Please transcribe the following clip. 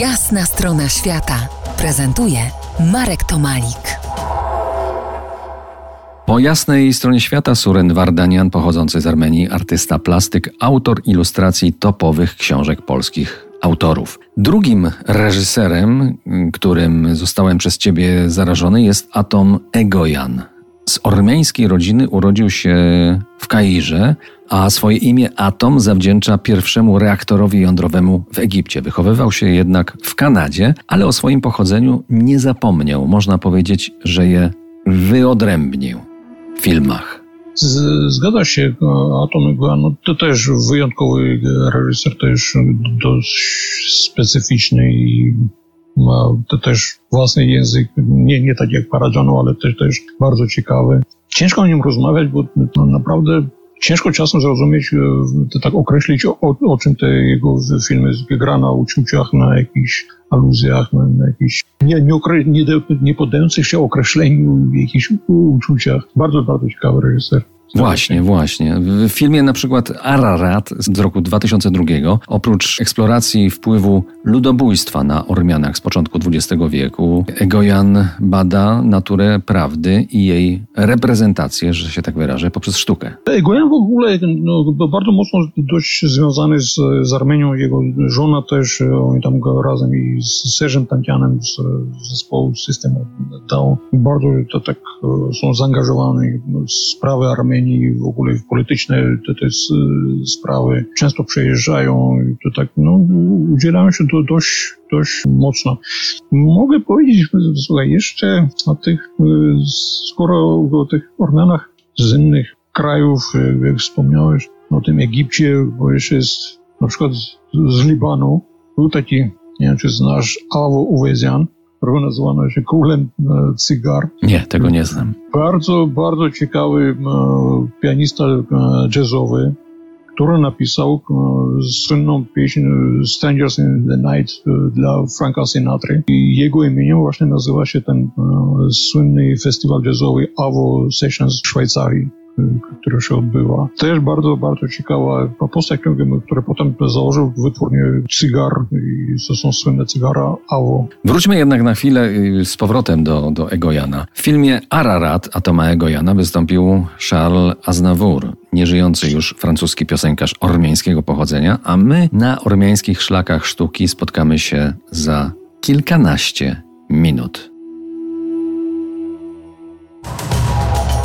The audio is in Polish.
Jasna strona świata prezentuje Marek Tomalik. Po jasnej stronie świata Suren Wardanian, pochodzący z Armenii, artysta plastyk, autor ilustracji topowych książek polskich autorów. Drugim reżyserem, którym zostałem przez ciebie zarażony, jest Atom Egojan. Z ormeńskiej rodziny urodził się w Kairze, a swoje imię Atom zawdzięcza pierwszemu reaktorowi jądrowemu w Egipcie. Wychowywał się jednak w Kanadzie, ale o swoim pochodzeniu nie zapomniał. Można powiedzieć, że je wyodrębnił w filmach. Zgadza się, Atom no, to też wyjątkowy reżyser, też dość specyficzny i to też własny język, nie, nie tak jak Paradziano, ale też, też bardzo ciekawy. Ciężko o nim rozmawiać, bo no, naprawdę ciężko czasem zrozumieć, e, tak określić, o, o czym te jego filmy gra na uczuciach, na jakichś aluzjach, na, na jakichś nie, nie, nie, nie poddających się określeniu jakichś uczuciach. Bardzo, bardzo ciekawy reżyser. Właśnie, właśnie. W filmie na przykład Ararat z roku 2002 oprócz eksploracji wpływu ludobójstwa na Ormianach z początku XX wieku, Egojan bada naturę prawdy i jej reprezentację, że się tak wyrażę, poprzez sztukę. Egojan w ogóle no, bardzo mocno dość związany z, z Armenią. Jego żona też, oni tam razem i z Serzem Tantianem z, zespołu Systemu Down. Bardzo to tak e, są zaangażowani w sprawy Armenii Armenii, w ogóle w polityczne te, te sprawy często przejeżdżają i to tak, no, udzielają się to dość, dość mocno. Mogę powiedzieć, słuchaj, jeszcze o tych, skoro o tych Ormianach z innych krajów, jak wspomniałeś, o tym Egipcie, bo jeszcze jest na przykład z Libanu, był taki, nie wiem czy znasz, Awo Uwezian, nazywano się królem e, cygar. Nie, tego nie znam. Bardzo, bardzo ciekawy e, pianista e, jazzowy, który napisał słynną pieśń Strangers in the Night dla Franka Sinatra. I jego imieniem właśnie nazywa się ten słynny festiwal jazzowy AWO Sessions w Szwajcarii która się odbyła. Też bardzo, bardzo ciekawa postać, która potem założył wytwórnię cygar i to są słynne cygara AWO. Wróćmy jednak na chwilę y, z powrotem do, do Egojana. W filmie Ararat Atoma Egojana wystąpił Charles Aznavour, nieżyjący już francuski piosenkarz ormiańskiego pochodzenia, a my na ormiańskich szlakach sztuki spotkamy się za kilkanaście minut.